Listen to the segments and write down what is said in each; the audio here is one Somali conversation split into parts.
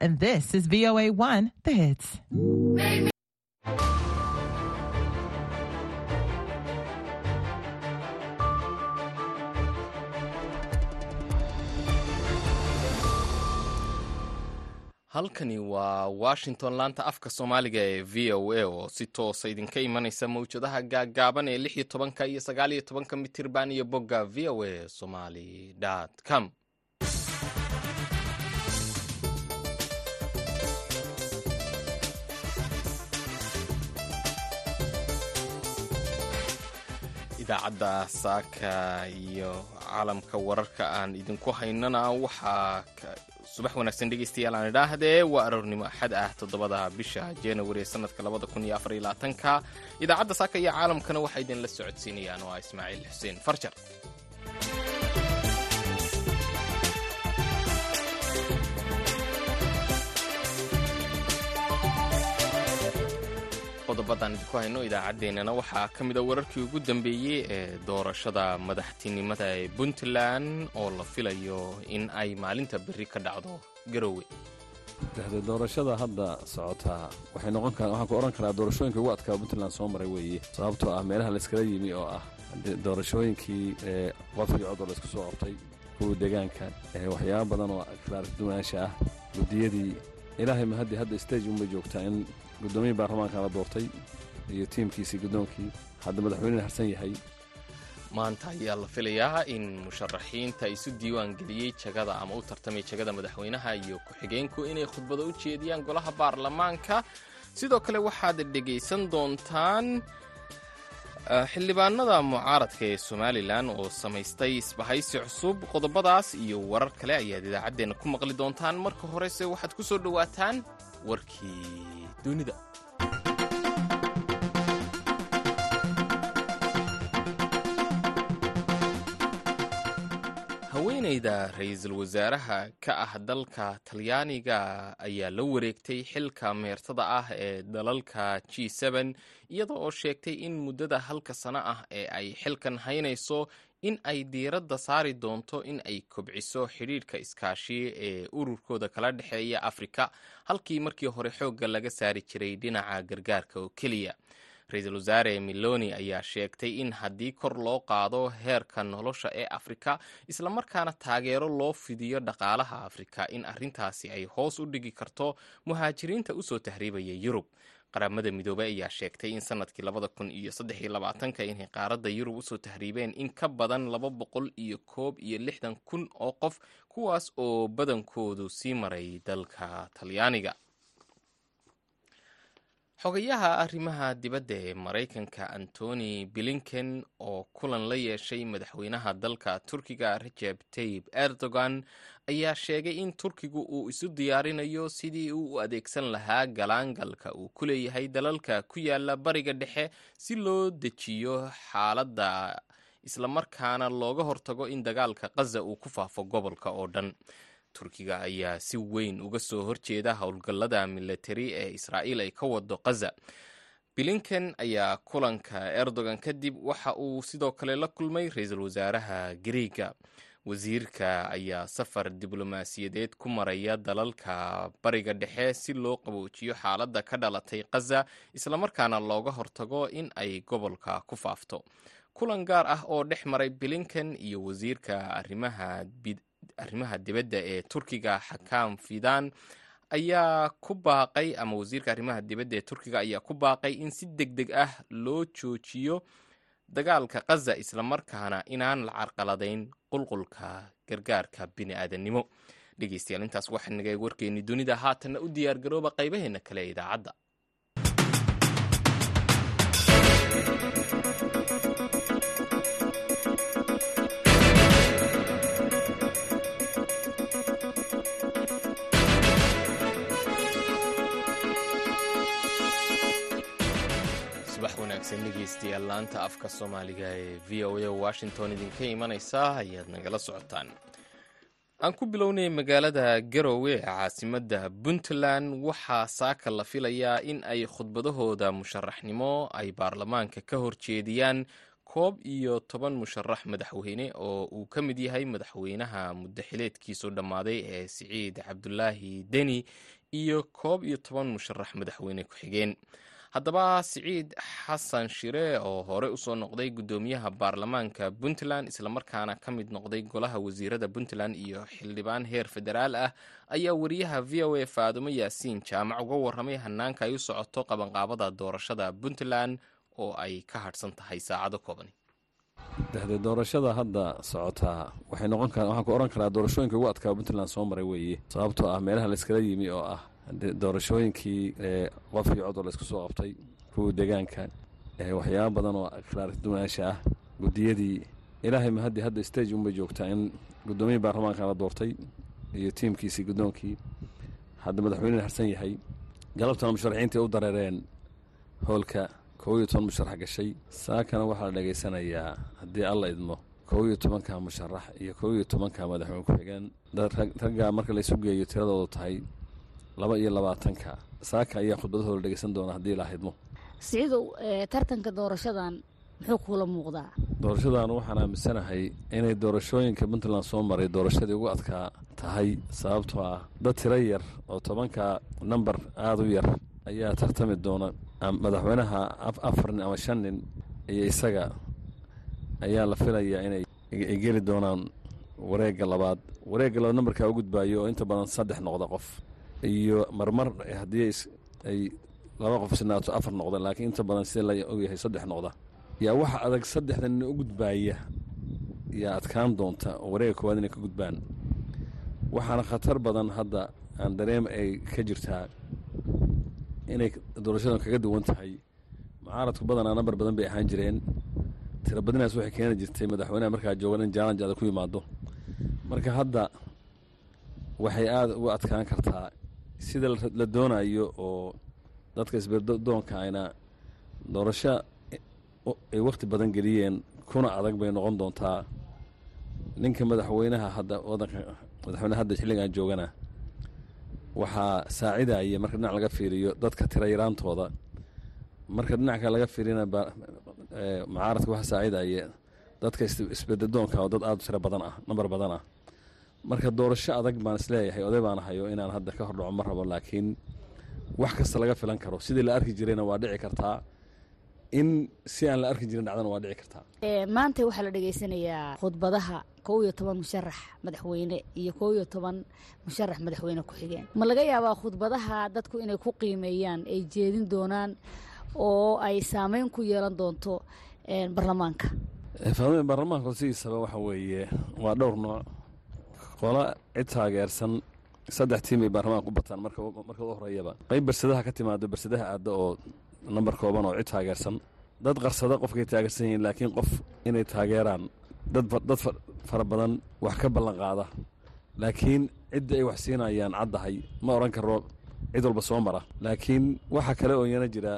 And this is VOA 1, The Hits. halkani waa washington laanta afka soomaaliga ee v o a oo si toosa idinka imanaysa mawjadaha gaaggaaban ee lix iyo tobanka iyo sagaal iyo tobanka mitirban iyo bogga v o a somali com idaacadda saaka iyo caalamka wararka aan idinku haynana waxaa subax wanaagsan dhegeystayaal aan idhaahdee waa aroornimo axad ah toddobada bisha januari ee sanadka labada kun iyo afar iyo labaatanka idaacadda saaka iyo caalamkana waxaa idinla socodsiinayaan oo ah ismaaciil xuseen farjar qodobadaan idinku hayno idaacaddeenana waxaa ka mid a wararkii ugu dambeeyey ee doorashada madaxtinimada ee puntland oo la filayo in ay maalinta berri ka dhacdo garowe. Dexde doorashada hadda socotaa waxay noqon kar waxaan ku odhan karaa doorashooyinka ugu adkaa puntland soo maray weeye sababtoo ah meelaha layskala yimi oo ah doorashooyinkii ee qofkii cod oo laysku soo qabtay kuwa deegaanka waxyaaba badan oo kalaarduwanaansha ah guddiyadii ilaahay mahaddi hadda stage unbay joogtaa in guddoomiyii baarlamaanka la doortay iyo tiimkiisii guddoonkii hadda madaxweynena harsan yahay. Maanta ayaa la filayaa in musharaxiinta isu diiwaan geliyey jagada ama u tartamay jagada madaxweynaha iyo ku-xigeenku inay khudbado u jeediyaan golaha baarlamaanka. Sidoo kale waxaad dhegaysan doontaan xildhibaanada mucaaradka ee somalilan oo samaystay isbahaysi cusub qodobadaas iyo warar kale ayaad idaacaddeenna ku maqli doontaan. Marka horese waxaad ku soo dhowaataan warkii dunida. Haweenayda ra'iisul wasaaraha ka ah dalka talyaaniga ayaa la wareegtay xilka meertada ah ee dalalka g iyada oo sheegtay in muddada halka sano ah ee ay xilkan haynayso in ay diiradda saari doonto in ay kobciso xidhiidhka iskaashi ee ururkooda kala dhexeeya afrika halkii markii hore xoogga laga saari jiray dhinaca gargaarka oo keliya. Ra'iisul wasaare miloni ayaa sheegtay in haddii kor loo qaado heerka nolosha ee afrika islamarkaana taageero loo fidiyo dhaqaalaha afrika in arrintaasi ay hoos u dhigi karto muhaajiriinta u soo tahriibaya yurub qaramada midoobey ayaa sheegtay in sannadkii labada kun iyo saddex iyo labaatanka inay qaaradda yurub u soo tahriibeen in ka badan laba boqol iyo koob iyo lixdan kun oo qof kuwaas oo badankoodu sii maray dalka talyaaniga xogayaha arrimaha dibadda ee maraykanka antony blinken oo kulan la yeeshay madaxweynaha dalka turkiga rajeb tayib erdogan ayaa sheegay in turkigu uu isu diyaarinayo sidii uu u adeegsan lahaa galaangalka uu ku leeyahay dalalka ku yaalla bariga dhexe si loo dejiyo xaaladda islamarkaana looga hortago in dagaalka kaza uu ku faafo gobolka oo dhan turkiga ayaa si weyn uga soo horjeeda howlgallada milatari ee israa'iil ay ka wado kaza blinken ayaa kulanka erdogan kadib waxa uu sidoo kale la kulmay ra'iisul wasaaraha griiga wasiirka ayaa safar diblomaasiyadeed ku maraya dalalka bariga dhexe si loo qaboojiyo xaaladda ka dhalatay kaza islamarkaana looga hortago in ay gobolka ku faafto. Kulan gaar ah oo dhex maray blinken iyo wasiirka arrimaha arrimaha dibadda ee turkiga xakaam fidan ayaa ku baaqay ama wasiirka arrimaha dibadda ee turkiga ayaa ku baaqay in si deg deg ah loo joojiyo dagaalka kaza islamarkaana inaan la carqaladayn qulqulka gargaarka bini aadannimo dhegeystayaal intaas waxaa nagay warkeennii dunida haatanna u diyaar garooba qaybaheena kale ee idaacadda dhegeystayaal laanta afka soomaaliga ee v o a washington idinka imanaysa ayaad nagala socotaan. Aan ku bilownay magaalada garowe ee caasimadda puntland waxaa saaka la filayaa in ay khudbadahooda musharaxnimo ay baarlamaanka ka horjeediyaan koob iyo toban musharax madaxweyne oo uu ka mid yahay madaxweynaha muddaxileedkiisu dhammaaday ee siciid cabdulaahi deni iyo koob iyo toban musharax madaxweyne ku-xigeen haddaba siciid xasan shire oo hore u soo noqday guddoomiyaha baarlamaanka puntland islamarkaana ka mid noqday golaha wasiirada puntland iyo xildhibaan heer federaal ah ayaa wariyaha v o a faadumo yaasiin jaamac uga warramay hanaanka ay u socoto qabanqaabada doorashada puntland oo ay ka hadhsan tahay saacado kooban dexde doorashada hadda socotaa waxaan ku ohan karaa doorashooyinka ugu adkaa puntland soo maray weeye sababtoo ah meelaha layskala yimi oo ah doorashooyinkii qof iyo cod oo laysku soo qabtay kuwa deegaanka waxyaaba badan oo kalaarduwanaansha ah guddiyadii ilaahay mahaddi hadda stage unbay joogtaa in guddoomiya baarlamaanka la doortay iyo tiimkiisii guddoonkii hadda madaxweynena harsan yahay. Galabtana musharaxiintii u dareereen howlka kow iyo toban musharax gashay. Saakana waxaa la dhegaysanayaa haddii alla idmo kow iyo tobanka musharax iyo kow iyo tobanka madaxweyne ku-xigeen raggaa marka laysu geeyo tiradoodu tahay laba iyo labaatanka. Saaka ayaa khudbadahooda dhegeysan doona haddii la idmo siciidow tartanka doorashadan muxuu kuula muuqdaa? Doorashadan waxaan aaminsanahay inay doorashooyinka puntland soo maray doorashadii ugu adkaa tahay sababtoo ah dad tiro yar oo tobanka namber aada u yar ayaa tartami doona madaxweynaha afar nin ama shan nin iyo isaga ayaa la filayaa inay geli doonaan wareegga labaad. Wareegga labaad nambarkaa u gudbaayo oo inta badan saddex noqda qof iyo marmar haddii ay laba qof sinaato afar noqda laakiin inta badan sida la ogyahay saddex noqda? Yaa waxa adag saddexda nin u gudbaaya. Yaa adkaan doonta oo wareegga koowaad inay ka gudbaan. Waxaana khatar badan hadda aan dareem ay ka jirtaa inay doorashadan kaga duwan tahay. Mucaaradku badanaa nambar badan bay ahaan jireen. Tira badinaas waxay keeni jirtay madaxweyneha markaa joogan in jaalanj adag ku yimaado. Marka hadda waxay aada uga adkaan kartaa sida la doonayo oo dadka isbedoonka ayna doorasho ay wakhti badan geliyeen kuna adag bay noqon doontaa. Ninka madaxweynaha hadda wadanka madaxweyneha hadda xilligan joogana waxaa saacidaya marka dhinac laga fiiriyo dadka tira yaraantooda. Marka dhinac laga fiirina mucaaradka waxaa saacidaya dadka isbededoonka oo dad aada u tiro badan ah nambar badan ah marka doorasho adag baan is leeyahay oday baan hayo inaan hadda ka hordhaco ma rabo laakiin wax kasta laga filan karo. Sidii la arki jirayna waa dhici kartaa. In si aan la arki jirin dhacdana waa dhici kartaa. Maanta waxaa la dhegaysanayaa khudbadaha kow iyo toban musharax madaxweyne iyo kow iyo toban musharax madaxweyne ku-xigeen ma laga yaabaa khudbadaha dadku inay ku qiimeeyaan ay jeedin doonaan oo ay saameyn ku yeelan doonto baarlamaanka baarlamaanka sidiisaba waxa weeye waa dhowr nooc qola cid taageersan saddex tiim ay baarlamaanka u bataan marka u horeyaba qayb bersadaha ka timaado bersadaha aadda oo nambar kooban oo cid taageersan. Dad qarsada qofkay taageersan yihiin laakiin qof inay taageeraan dad fara badan wax ka ballan qaada. Laakiin cidda ay wax siinayaan caddahay ma odhan karo cid walba soo mara. Laakiin waxaa kale oo iyana jira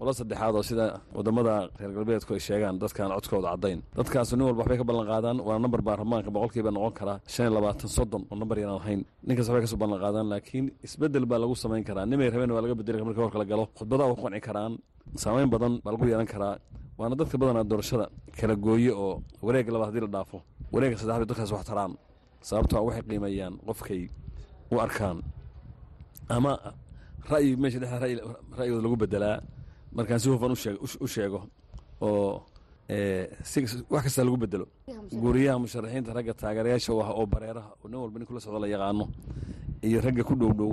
qolo saddexaad oo sida waddamada reer galbeedku ay sheegaan dadkaan codkooda caddayn. Dadkaasu nin walba waxbay ka ballan qaadaan waa nambar baarlamaanka boqolkiiba noqon karaa shan iyo labaatan soddon oo nambar yanaan ahayn ninkaas waxbay ka soo ballan laakiin isbeddel baa lagu samayn karaa. Nimay rabeen waa laga bedeli marka horka la galo. Khudbadaa waa ku qanci karaan saamayn badan baa lagu yeelan karaa. Waana dadka badanaa doorashada kala gooye oo wareegga labaad haddii la dhaafo wareegga saddexaad bay dadkaas wax taraan sababtoo waxay qiimeeyaan qofkay u arkaan. Ama ra'yi meesha dhexda ra'yigooda lagu bedelaa markaan si hufan u sheego oo wax kastaa lagu bedelo guuriyaha musharaxiinta ragga taageerayaasha oo bareeraha oo nin walba nin kula socdo la yaqaano iyo ragga ku dhow dhow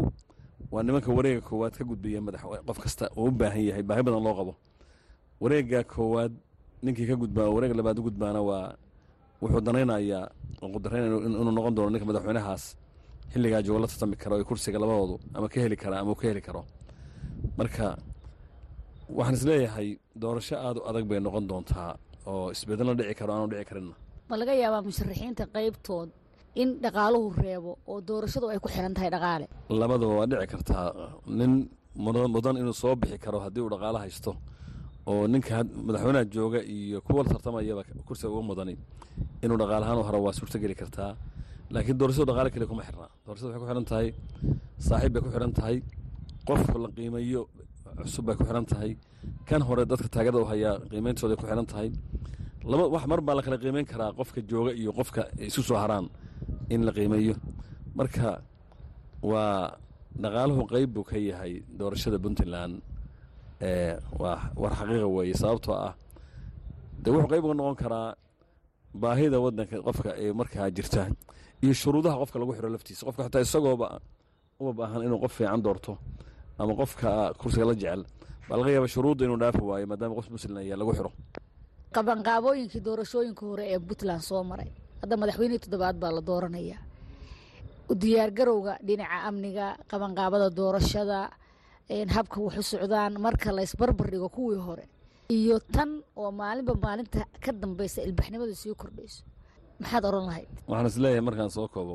waa nimanka wareega koowaad ka gudbaya madax qof kasta oo u baahan yahay baahi badan loo qabo. Wareega koowaad ninkii ka gudbaa wareega labaad u gudbaana waa wuxuu danaynayaa oo qudarayn inuu noqon doono ninka madaxweynahaas xilligaa joogo la tartami karo ee kursiga labadoodu ama ka heli kara ama uu ka heli karo. Marka waxaan is leeyahay doorasho aada u adag bay noqon doontaa oo isbedelna dhici karo aanu dhici karinna. Ma laga yaabaa musharaxiinta qaybtood in dhaqaaluhu reebo oo doorashadu ay ku xiran tahay dhaqaale? Labadaba waa dhici kartaa. Nin mudan inuu soo bixi karo haddii uu dhaqaalo haysto oo ninka madaxweynaha jooga iyo kuwa tartamayaba kursiga uga mudani inuu dhaqaalahaan u haro waa suurtogeli kartaa. Laakiin doorashadu dhaqaale keliya kuma xirnaa doorashadu waxay ku xihan tahay saaxiib bay ku xihan tahay. Qof la qiimeeyo cusub bay ku xihan tahay. Kan hore dadka taageerada u hayaa qiimeyntooday ku xihan tahay. Wax mar baa la kala qiimeyn karaa qofka jooga iyo qofka isu soo haraan in la qiimeeyo. Marka waa dhaqaaluhu qeyb buu ka yahay doorashada puntland war xaqiiqa weeye sababtoo ah dee wuxuu qeyb uga noqon karaa baahida waddanka qofka ee markaa jirta iyo shuruudaha qofka lagu xiro laftiisa. Qofka xataa isagooba uma baahan inuu qof fiican doorto ama qofka kursiga la jecel baa laga yaaba shuruudda inuu dhaafi waayo maadaama qof muslim ayaa lagu xiro. Qabanqaabooyinkii doorashooyinka hore ee puntland soo maray. Hadda madaxweynihii toddobaad baa la dooranayaa u diyaargarowga dhinaca amniga qabanqaabada doorashada habka waxu socdaan marka laysbarbar dhigo kuwii hore. Iyo tan oo maalinba maalinta ka dambeysa ilbaxnimadu sii kordhayso. Maxaad oran lahayd? Waxaan is leeyahay markaan soo koobo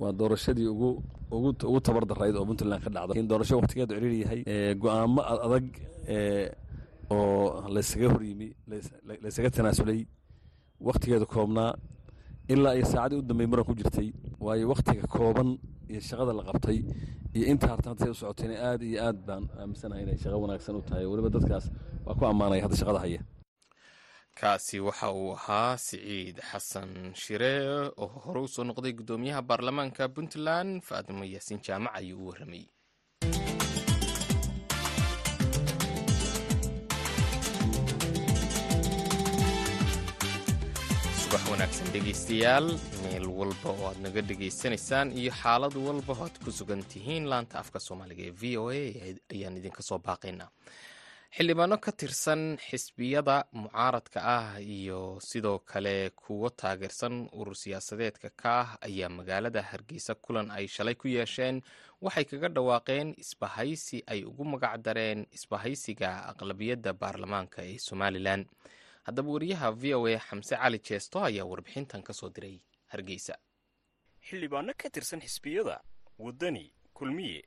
waa doorashadii ugu tabar darayd oo puntland ka dhacda in doorasho waqtigeedu ciriiri yahay go'aamo adag oo laysaga horyimi laysaga tanaasulay wakhtigeeda koobnaa ilaa iyo saacadii u dambey muran ku jirtay waayo wakhtiga kooban iyo shaqada la qabtay iyo inta say u socotayna aad iyo aad baan aaminsanahay inay shaqo wanaagsan u tahay. Weliba dadkaas waa ku ammaanaya hadda shaqada haya kaasi waxa uu ahaa siciid xasan shire oo hore u soo noqday guddoomiyaha baarlamaanka puntland faadimo yaasiin jaamac ayuu u warramayy subax wanaagsan dhegaystayaal meel walba oo aad naga dhegaysanaysaan iyo xaalad walba oo aad ku sugan tihiin laanta afka soomaaliga ee v o a ayaan idinka soo baaqaynaa xildhibaano ka tirsan xisbiyada mucaaradka ah iyo sidoo kale kuwo taageersan urur siyaasadeedka ka ah ayaa magaalada hargeysa kulan ay shalay ku yeesheen. Waxay kaga dhawaaqeen isbahaysi ay ugu magac dareen isbahaysiga aqlabiyadda baarlamaanka ee somalilan haddaba wariyaha v o a xamse cali jeesto ayaa warbixintan ka soo diray hargeysa. Xildhibaano ka tirsan xisbiyada waddani kulmiye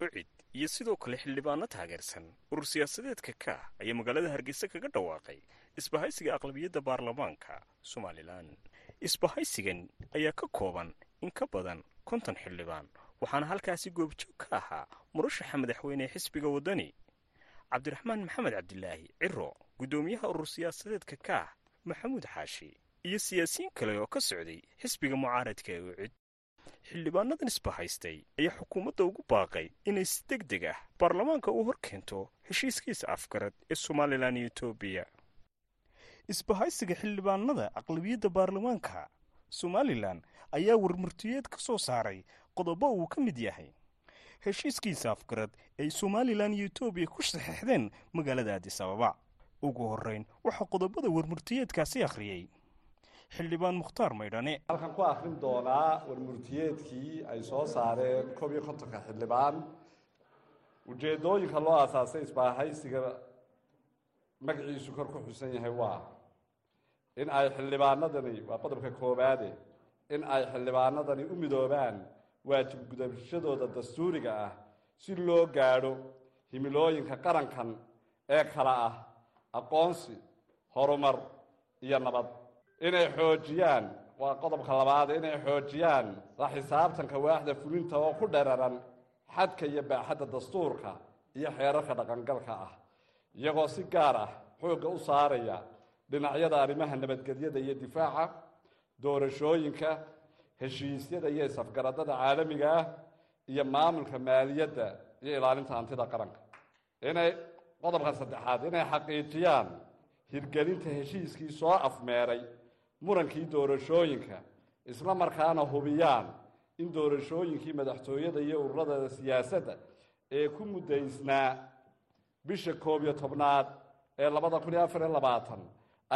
ucid iyo sidoo kale xildhibaano taageersan urur siyaasadeedka ka ayaa magaalada hargeysa kaga dhawaaqay isbahaysiga aqlabiyadda baarlamaanka somalilan isbahaysigan ayaa ka kooban in ka badan konton xildhibaan waxaana halkaasi goobjoog ka ahaa murashaxa madaxweyne xisbiga waddani. Cabdiraxmaan maxamed cabdilaahi ciro guddoomiyaha urur siyaasadeedka kaah maxamuud xaashi iyo siyaasiyiin kale oo ka socday xisbiga mucaaradka ee ucid xildhibaanadan isbahaystay ayaa xukuumadda ugu baaqay inay si deg deg ah baarlamaanka u hor keento heshiiskiisa afgarad ee somalilan iyo etoobiya isbahaysiga xildhibaanada aqlabiyadda baarlamaanka somalilan ayaa warmurtiyeed ka soo saaray qodobo uu ka mid yahay. Heshiiskiisa afgarad ay somalilan iyo etoobiya ku saxeixdeen magaalada addis ababa ugu horrayn waxaa qodobada warmurtiyeedkaasi akhriyey xildhibaan mukhtaar maydhane halkan ku akhrin doonaa warmurtiyeedkii ay soo saareen koob iyo kontonka xildhibaan. Ujeeddooyinka loo aasaasay isbaahaysiga magaciisu kor ku xusan yahay waa in ay xildhibaanadani waa qodobka koowaade in ay xildhibaanadani u midoobaan waajib gudashadooda dastuuriga ah si loo gaadho himilooyinka qarankan ee kala ah aqoonsi horumar iyo nabad inay xoojiyaan. Waa qodobka labaad inay xoojiyaan. La xisaabtanka waaxda fulinta oo ku dheraran xadka iyo baaxadda dastuurka iyo xeerarka dhaqangalka ah. Iyagoo si gaar ah xoogga u saaraya dhinacyada arrimaha nabadgelyada iyo difaaca doorashooyinka heshiisyada iyo isafgaradada caalamiga ah iyo maamulka maaliyadda iyo ilaalinta hantida qaranka. Inay qodobka saddexaad inay xaqiijiyaan hirgelinta heshiiskii soo afmeeray murankii doorashooyinka isla markaana hubiyaan in doorashooyinkii madaxtooyada iyo ururada siyaasadda ee ku muddaysnaa bisha koob iyo tobnaad ee labada kun iyo afar iyo labaatan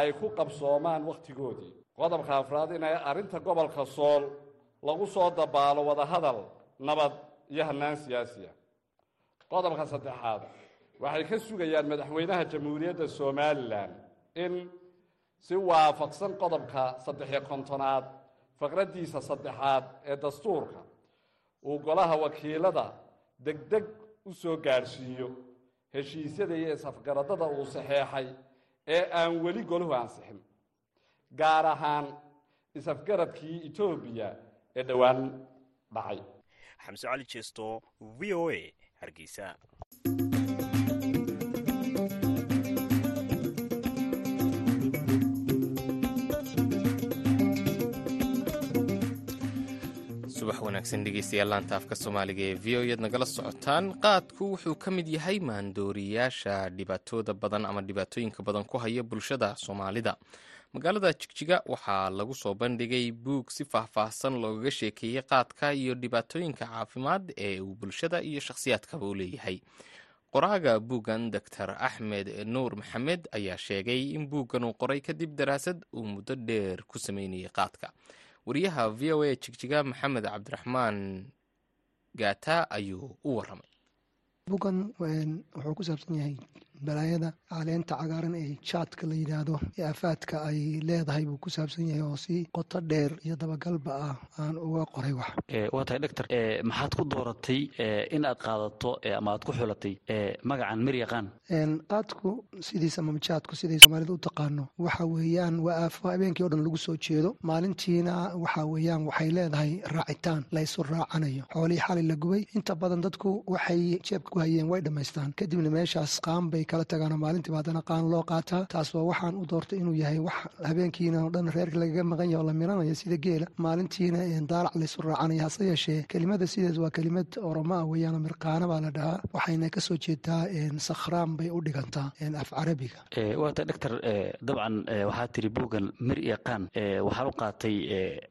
ay ku qabsoomaan wakhtigoodii qodobka afraad inay arrinta gobolka sool lagu soo dabaalo wadahadal nabad iyo hannaan siyaasiya. Qodobka saddexaad waxay ka sugayaan madaxweynaha jamhuuriyadda somalilan in si waafaqsan qodobka saddex-iyo kontonaad faqraddiisa saddexaad ee dastuurka uu golaha wakiilada degdeg u soo gaadhsiiyo heshiisyada iyo isafgaradada uu saxeexay ee aan weli golahu ansixin gaar ahaan isafgaradkii etoobiya ee dhowaan dhacay. Xamse cali jeesto v o a hargeysa subax wanaagsan dhegeystayaal laanta afka soomaaliga ee v o eed nagala socotaan. Qaadku wuxuu ka mid yahay maandooriyaasha dhibaatooda badan ama dhibaatooyinka badan ku haya bulshada soomaalida. Magaalada jigjiga waxaa lagu soo bandhigay buug si faahfaahsan loogaga sheekeeyey qaadka iyo dhibaatooyinka caafimaad ee uu bulshada iyo shakhsiyaadkaba u leeyahay. Qoraaga buuggan doctor axmed nuur maxamed ayaa sheegay in buuggan uu qoray kadib daraasad uu muddo dheer ku sameynayay qaadka wariyaha v o a jigjiga maxamed cabdiraxmaan gaata ayuu u waramay bugan wuxuu ku saabsan yahay balaayada caleenta cagaaran ee jaadka la yidhaahdo ee afaadka ay leedahay buu ku saabsan yahay oo si qoto dheer iyo dabagalba ah aan uga qoray wax. Waa tahay doctor. Maxaad ku dooratay in aad qaadato ama aad ku xulatay magacan miryaqaan qaadku sidiisa mamajaadku siday soomaalida u taqaano waxa weeyaan waa aafo habeenkii o dhan lagu soo jeedo. Maalintiina waxa weeyaan waxay leedahay raacitaan la ysu raacanayo. Xoolihii xalay la gubay inta badan dadku waxay jeebka ku hayeen way dhammaystaan. Kadibna meeshaas qaan bay kala tagaanoo maalintiiba haddana qaan loo qaataa taas waxaan u doortay inuu yahay wax habeenkiina oo dhan reerka lagaga maqan yahay oo la miranayo sida geela. Maalintiina daalac laysu raacanaya hase yeeshee kelimada sideed waa kelimad oroma ah weeyaanoo mirqaana baa la dhahaa. Waxayna ka soo jeedaa sakhraan bay u dhigantaa af carabiga. Waa tahay doctor dabcan waxaa tiri buuggan mir iyo qaan. Waxaad u qaatay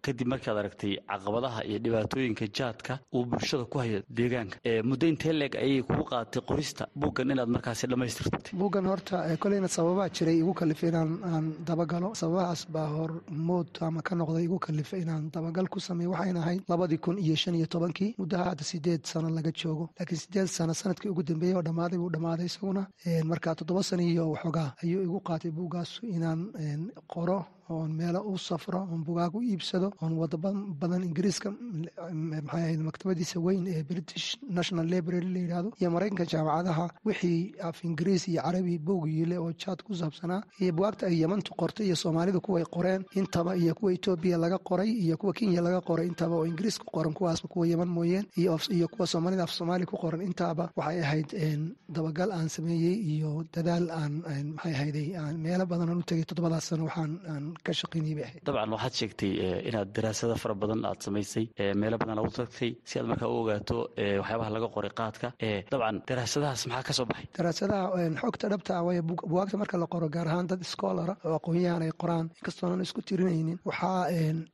kadib markaad aragtay caqabadaha iyo dhibaatooyinka jaadka uu bulshada ku hayo deegaanka. Muddo intee leeg ayay kugu qaadatay qorista buuggan inaad markaasi dhammaystirtay buuggan horta koleyna sababaa jiray igu kalifay inaan aan dabagalo. Sababahaas baa hor mood ama ka noqday igu kalifay inaan dabagal ku sameeyo waxayna ahayd labadii kun iyo shan iyo tobankii muddaha hadda sideed sano laga joogo. Laakiin sideed sano sannadkii ugu dambeeyey oo dhammaaday buu dhammaaday isaguna marka toddoba sano iyo waxoogaa ayuu igu qaatay buuggaas inaan qoro oon meelo u safro oon bugaag u iibsado oon wadaba badan ingiriiska maxay ahayd maktabadiisa weyn ee british national library la yidhahdo iyo maraykanka jaamacadaha. Wixii af ingiriis iyo carabi bowgiile oo jaad ku saabsanaa iyo bugaagta ay yemantu qortay iyo soomaalidu kuway qoreen intaba iyo kuwa etoobiya laga qoray iyo kuwa kenya laga qoray intaba oo ingiriis ku qoran kuwaasba kuwa yeman mooyeen iyo kuwa soomaalida af soomaali ku qoran intaaba waxay ahayd dabagal aan sameeyey iyo dadaal aan maxay ahayday meelo badan aan u tegay toddobadaas sano waxaan dabcan waxaad sheegtay inaad daraasado fara badan aad samaysay meelo badan lagu tagtay si aad markaa u ogaato waxyaabaha laga qoray qaadka. Dabcan daraasadahaas maxaa ka soo baxay? Daraasadaha xogta dhabta ah waay bugaagta marka la qoro gaar ahaan dad schoolara oo aqoon-yahan ay qoraan inkastoonan isku tirinaynin waxaa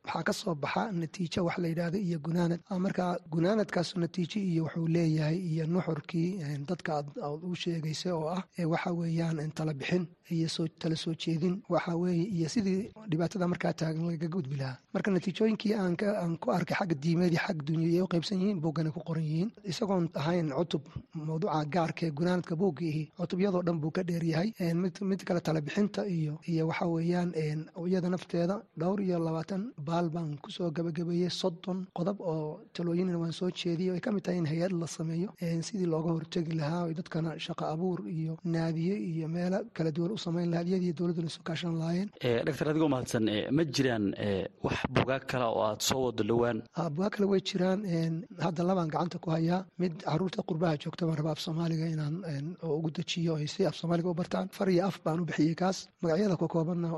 waxaa ka soo baxa natiijo wax la yidhaahdo iyo gunaanad. Marka gunaanadkaas natiijo iyo wuxuu leeyahay iyo nuxurkii dadka aad u sheegaysa oo ah waxa weeyaan tala bixin iyo tala soo jeedin. Waxa weeye iyo sidii dhibaatada markaa taagan lagaga gudbi lahaa marka natiijooyinkii aan ku arkay xagga diimeed xag dunyay u qaybsan yihiin buuggana ku qoran yihiin. Isagoon ahayn cutub mawduuca gaarka ee gunaanadka buugga ihi cutubyadoo dhan buu ka dheeryahay mid kale tala bixinta iyo iyo waxa weeyaan iyada nafteeda dhowr iyo labaatan baal baan ku soo gabagabeeyey soddon qodob oo talooyinna waan soo jeediyey ay ka mid tahay in hay'ad la sameeyo. Sidii looga hortegi lahaa dadkana shaqo abuur iyo naadiye iyo meelo kala duwan u samayn lahaa iyadiyo dowladda la isu kaashan lahaayeen. Doctor adigoo mahadsan ma jiraan wax bugaag kale oo aad soo wado dhowaan. Bugaag kale way jiraan hadda labaan gacanta ku hayaa mid carruurta qurbaha joogta baan rabaa af soomaaliga inaan ugu dejiyo ay si af soomaaliga u bartaan. Far iyo af baan u bixiyey kaas. Magacyada ka koobanna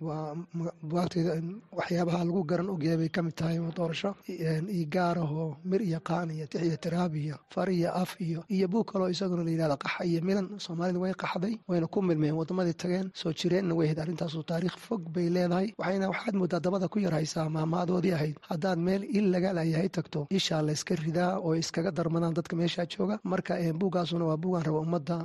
waa bugaagtayda waxyaabaha lagu garan ogyahay bay ka mid tahay doorasho? Iyo gaarahoo mir iyo qaan iyo tix iyo tiraab iyo far iyo af iyo iyo buug kaloo isaguna la yidhahda qaxa iyo milan. Soomaalida way qaxday wayna ku milmeen waddamadii tageen soo jireenna way ahayd arrintaasu taariikh fog bay leedahay. Waxayna waxaad moodaa dabada ku yar haysaa maamaadoodii ahayd. Haddaad meel il laga layahay tagto. Ishaa layska ridaa oo iskaga darmadaan dadka meeshaa jooga. Marka buuggaasuna waa buugaan raba ummadda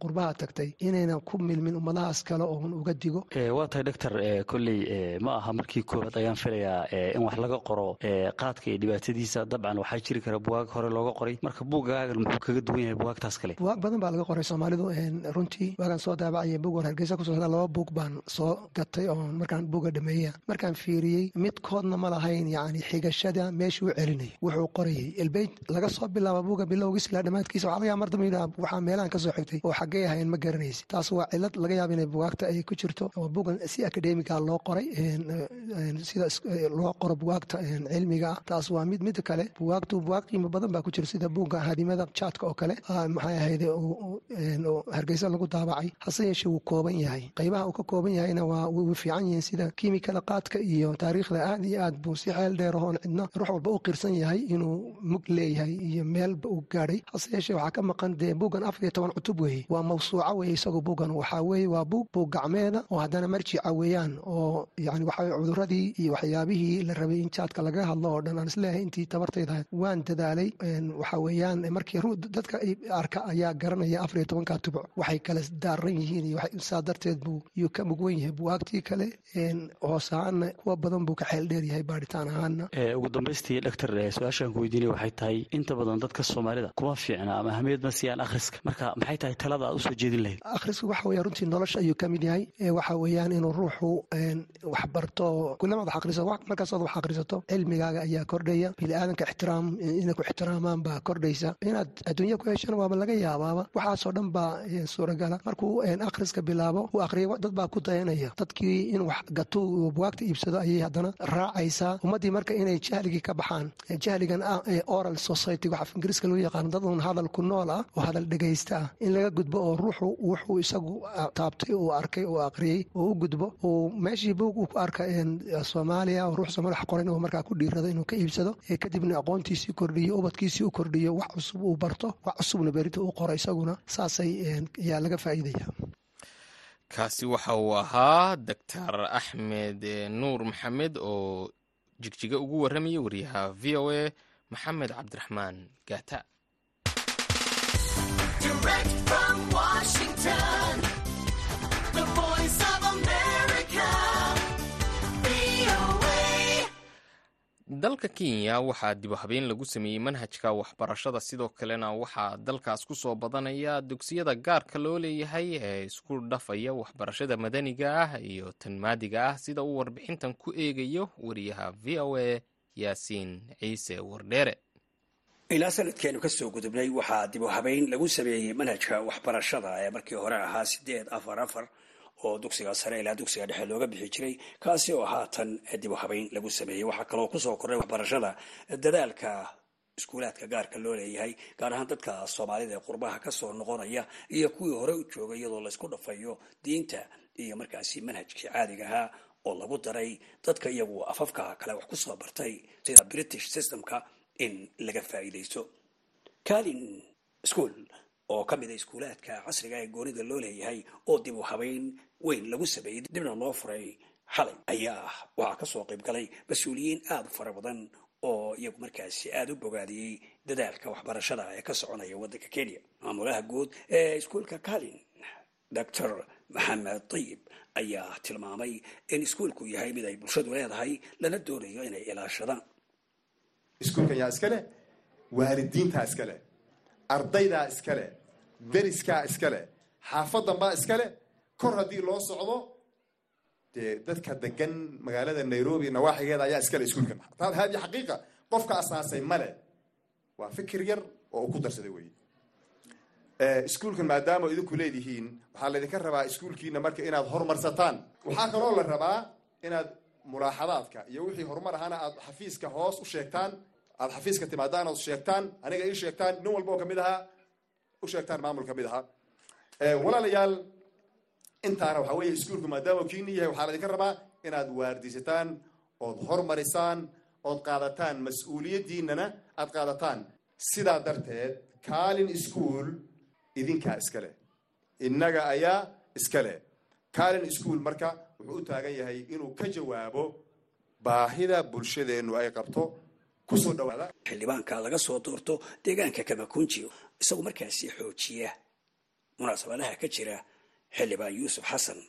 qurbaha tagtay. Inayna ku milmin ummadahaas kale oon uga digo. Waa tahay doctor kolley ma aha markii koowaad ayaan filayaa in wax laga qoro qaadka iyo dhibaatadiisa. Dabcan waxaa jiri kara bugaag hore looga qoray. Marka buuggaagan muxuu kaga duwan yahay bugaagtaas kale? Bugaag badan baa laga qoray soomaalidu. Runtii waagaan soo daabacaya buug war hargeysa ku soo laba buug baan soo gatay oo markaan buuga dhameeya markaan fiiriyey midkoodna ma lahayn yani xigashada meeshuu celinayo wuxuu qorayay ilbeyt laga soo bilaaba buuga bilowgiis ilaa dhammaadkiisa. Waxaa laga yaaba mar dambe yidhaha waxaa meelahan ka soo xigtay oo xaggee ahayn ma garanaysa. Taas waa cilad laga yaaba inay bugaagta ay ku jirto oo buugan si akademiga loo qoray sida loo qoro bugaagta cilmiga. Ah taas waa mid mid kale bugaagtu bugaag qiimo badan baa ku jira sida buugga hadimada jaadka oo kale maxay ahayde hargeysa lagu daabacay. Hase yeeshee wuu kooban yahay. Qaybaha uu ka kooban yahayna waa wuu fiican yihiin sida kiimikada qaadka iyo taariikhda aad iyo aad buu si xeel dheer ahoon cidna ruux walba u qirsan yahay inuu mug leeyahay iyo meelba uu gaadhay. Hase yeeshee waxaa ka maqan dee buuggan afar iyo toban cutub weeye. Waa mawsuuco weeye isagu buuggan. Waxaa weeye waa buug buug gacmeeda oo haddana marjica weeyaan oo yani waxaa cuduradii iyo waxyaabihii la rabay in jaadka laga hadlo oo dhan aan is leeyahay intii tabartayda waan dadaalay. Waxa weeyaan markii dadka arka ayaa garanaya afar iyo tobanka tubuc waxay kala daaran yihiin iyo saa darteed buu yuu ka mugwan yahay. Buwaagtii kale hoos ahaanna kuwa badan buu ka xeel dheer yahay baadhitaan ahaanna. Ugu dambaystii dhaktar su'aashaan ku weydiinaya waxay tahay inta badan dadka soomaalida kuma fiicna ama ahmiyad ma siiyaan akhriska. Marka maxay tahay talada aad u soo jeedin lahayd? Akhrisku waxa weya runtii nolosha ayuu ka mid yahay. Waxa weeyaan inuu ruuxu wax barto kulamad wax akhriso markaasood wax akhrisato cilmigaaga ayaa kordhaya biniaadanka ixtiraam inay ku ixtiraamaan baa kordhaysa. Inaad adduunya ku heshana waaba laga yaabaaba waxaasoo dhan baa suuragala. Markuu akhriska bilaabo uu akhriya dad baa ku dayanaya. Dadkii in wax gato buwaagta iibsado ayay haddana raacaysaa ummaddii marka inay jahligii ka baxaan jahligan oral society waxa ingiriiska loo yaqaano dad un hadal ku nool ah oo hadal dhegaysta ah. In laga gudbo oo ruuxu wuxuu isagu taabtay uu arkay uu akhriyey oo u gudbo uu meeshii buug uu ku arka soomaaliya oo ruux soomaali wax qoran uu markaa ku dhiirado inuu ka iibsado kadibna aqoontiisii kordhiyo ubadkiisii u kordhiyo wax cusub uu barto wax cusubna berita uu qoro isaguna saasay ayaa laga faa'iidaya kaasi waxa uu ahaa doctor axmed nuur maxamed oo jigjiga ugu warramaya wariyaha v o a maxamed cabdiraxmaan gaata dalka kenya waxaa dibu habeen lagu sameeyey manhajka waxbarashada. Sidoo kalena waxaa dalkaas ku soo badanaya dugsiyada gaarka loo leeyahay ee isku dhafaya waxbarashada madaniga ah iyo tan maadiga ah sida uu warbixintan ku eegayo wariyaha v o a yaasiin ciise wardheere. Ilaa sanadkeenu ka soo gudubnay waxaa habeyn lagu sameeyey manhajka waxbarashada ee markii hore ahaa sideed afar afar oo dugsiga sare ilaa dugsiga dhexe looga bixi jiray kaasi oo haatan dibu habeyn lagu sameeyey. Waxaa kaloo ku soo korray waxbarashada dadaalka iskuulaadka gaarka loo leeyahay gaar ahaan dadka soomaalida ee qurbaha ka soo noqonaya iyo kuwii hore u joogay iyadoo laysku dhafayo diinta iyo markaasi manhajkii caadiga ahaa oo lagu daray. Dadka iyagu afafka kale wax ku soo bartay sida british systemka in laga faa'iidaysto. Calin school oo ka mid a iskuulaadka casriga ee goonida loo leeyahay oo dib u habeyn weyn lagu sameeyey dibna loo furay xalay ayaa waxaa ka soo qayb galay mas'uuliyiin aada u fara badan oo iyagu markaasi aada u bogaadiyey dadaalka waxbarashada ee ka soconaya waddanka kenya. Maamulaha guud ee iskuulka calin doctor maxamed tayib ayaa tilmaamay in iskuulku yahay mid ay bulshadu leedahay lana doonayo inay ilaashadaan. Iskuulkan yaa iska leh waalidiintaa iska ardaydaa iska leh deriskaa iska leh xaafadan baa iska leh kor haddii loo socdo dee dadka degan magaalada nairobi nawaaxigeeda ayaa iska leh iskuulkan haadi xaqiiqa qofka asaasay male waa fikir yar oo uu ku darsaday wey iskuulkan maadaama idinku leedihiin waxaa laydinka rabaa iskuulkiina marka inaad horumarsataan waxaa kaloo la rabaa inaad mulaaxadaadka iyo wixii horumar ahaana aad xafiiska hoos u sheegtaan aad xafiiska timaadaan ood sheegtaan aniga ii sheegtaan nin walba oo ka mid ahaa u sheegtaan maamul ka mid ahaa. Walaalayaal intaana waxaa weeye iskuulku maadaama kiini yahay waxaa laydinka rabaa inaad waardisataan ood hormarisaan ood qaadataan mas'uuliyaddiinana aad qaadataan. Sidaa darteed calin school idinkaa iska leh. Innaga ayaa iska leh. Calin school marka wuxuu u taagan yahay inuu ka jawaabo baahida bulshadeennu ay qabto ku soo dhawaada. Xildhibaanka laga soo doorto deegaanka kamakunji isagu markaasi xoojiya munaasabadaha ka jira xildhibaan yuusuf xasan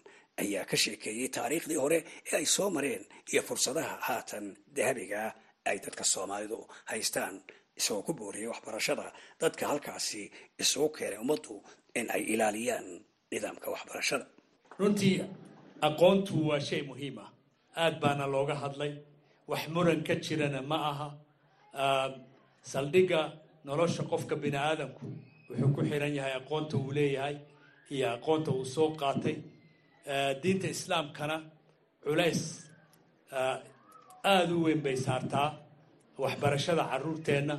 ayaa ka sheekeeyey taariikhdii hore ee ay soo mareen iyo fursadaha haatan dahabigaa ay dadka soomaalidu haystaan isagoo ku booriyay waxbarashada dadka halkaasi isugu keenay ummaddu in ay ilaaliyaan nidaamka waxbarashada. Runtii aqoontu waa shay muhiim ah. Aada baana looga hadlay. Wax muran ka jirana ma aha saldhigga nolosha qofka bini aadamku wuxuu ku xiran yahay aqoonta uu leeyahay iyo aqoonta uu soo qaatay. Diinta islaamkana culays aada u weyn bay saartaa waxbarashada caruurteenna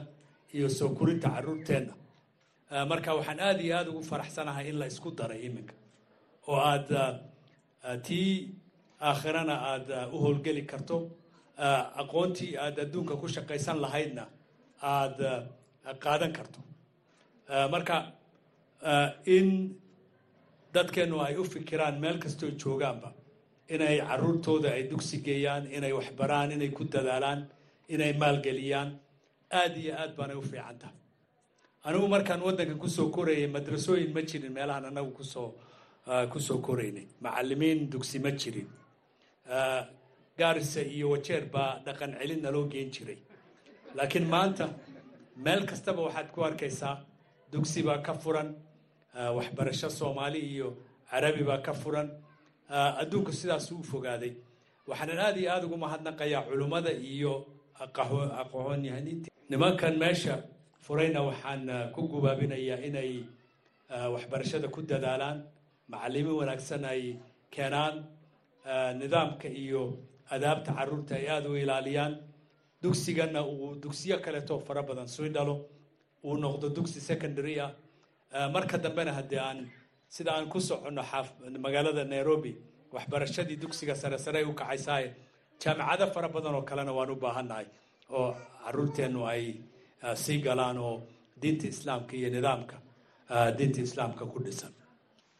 iyo soo korinta caruurteenna. Marka waxaan aada iyo aada ugu faraxsanahay in la isku daray iminka oo aada tii aakhirana aad u howlgeli karto aqoontii aad adduunka ku shaqaysan lahaydna aad qaadan karto. Marka in dadkeennu ay u fikiraan meel kastoo joogaanba inay caruurtooda ay dugsi geeyaan inay waxbaraan inay ku dadaalaan inay maalgeliyaan aad iyo aad baanay u fiican tahay anigu markaan waddanka ku soo korayay madrasooyin ma jirin meelahaan anagu ku soo ku soo koraynay. Macalimiin dugsi ma jirin gaarisa iyo wajeer baa dhaqan celin naloo geen jiray. Laakiin maanta meel kastaba waxaad ku arkaysaa dugsi baa ka furan waxbarasho soomaali iyo carabi baa ka furan. Adduunku sidaasuu u fogaaday. Waxaanan aad iyo aada ugu mahadnaqayaa culummada iyo aqoonyahaniinta nimankan meesha furayna waxaan ku gubaabinayaa inay waxbarashada ku dadaalaan macalimiin wanaagsan ay keenaan nidaamka iyo adaabta carruurta ay aada u ilaaliyaan dugsigana uu dugsiyo kaleetoo fara badan sii dhalo uu noqdo dugsi secondary ah. Marka dambena haddii aan sida aan ku soconno magaalada nairobi waxbarashadii dugsiga sare sare ay u kacaysaaye jaamicado fara badan oo kalena waan u baahannahay oo caruurteennu ay sii galaan oo diinta islaamka iyo nidaamka diinta islaamka ku dhisan.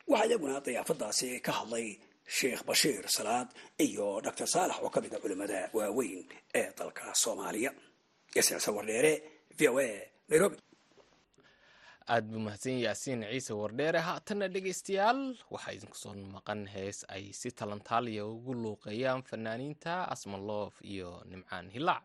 Waxaa iyaguna dayaafadaasi ka hadlay sheekh bashiir salaad iyo doctor saalax oo ka mid a culimmada waaweyn ee dalka soomaaliya. Yasiicse wardheere v o a nairobi. Aad buu mahadsan yaasiin ciise wardheere haatanna dhegaystayaal waxaa idinku soo maqan hees ay si talantaaliya ugu luuqeeyaan fanaaniinta asmaloof iyo nimcaan hilaac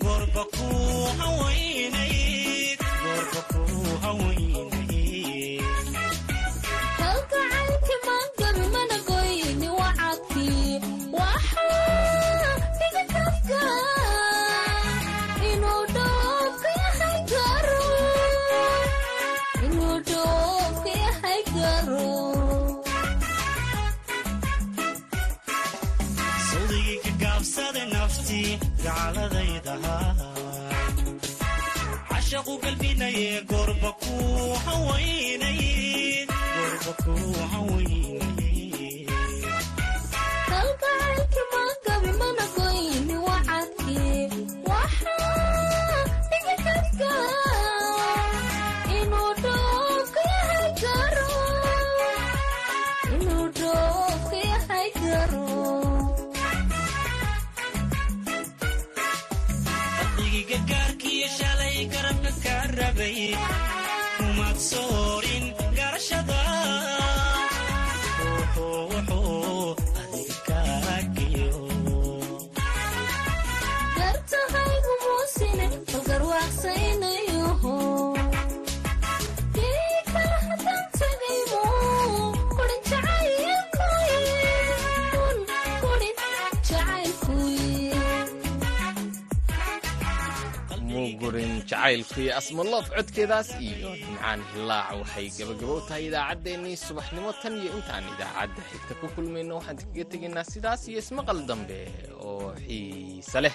goorba ku kalgacaylki cashaqu galbinaye goorba ku hawaynayd jacaylkuye muugurin jacaylkii asmaloof codkeedaas iyo nimcaan hilaac. Waxay gabagabo tahay idaacaddeenii subaxnimo tan iyo intaan idaacadda. Xigta ku kulmayno waxaan kaga tegaynaa sidaas iyo ismaqal dambe oo xiise leh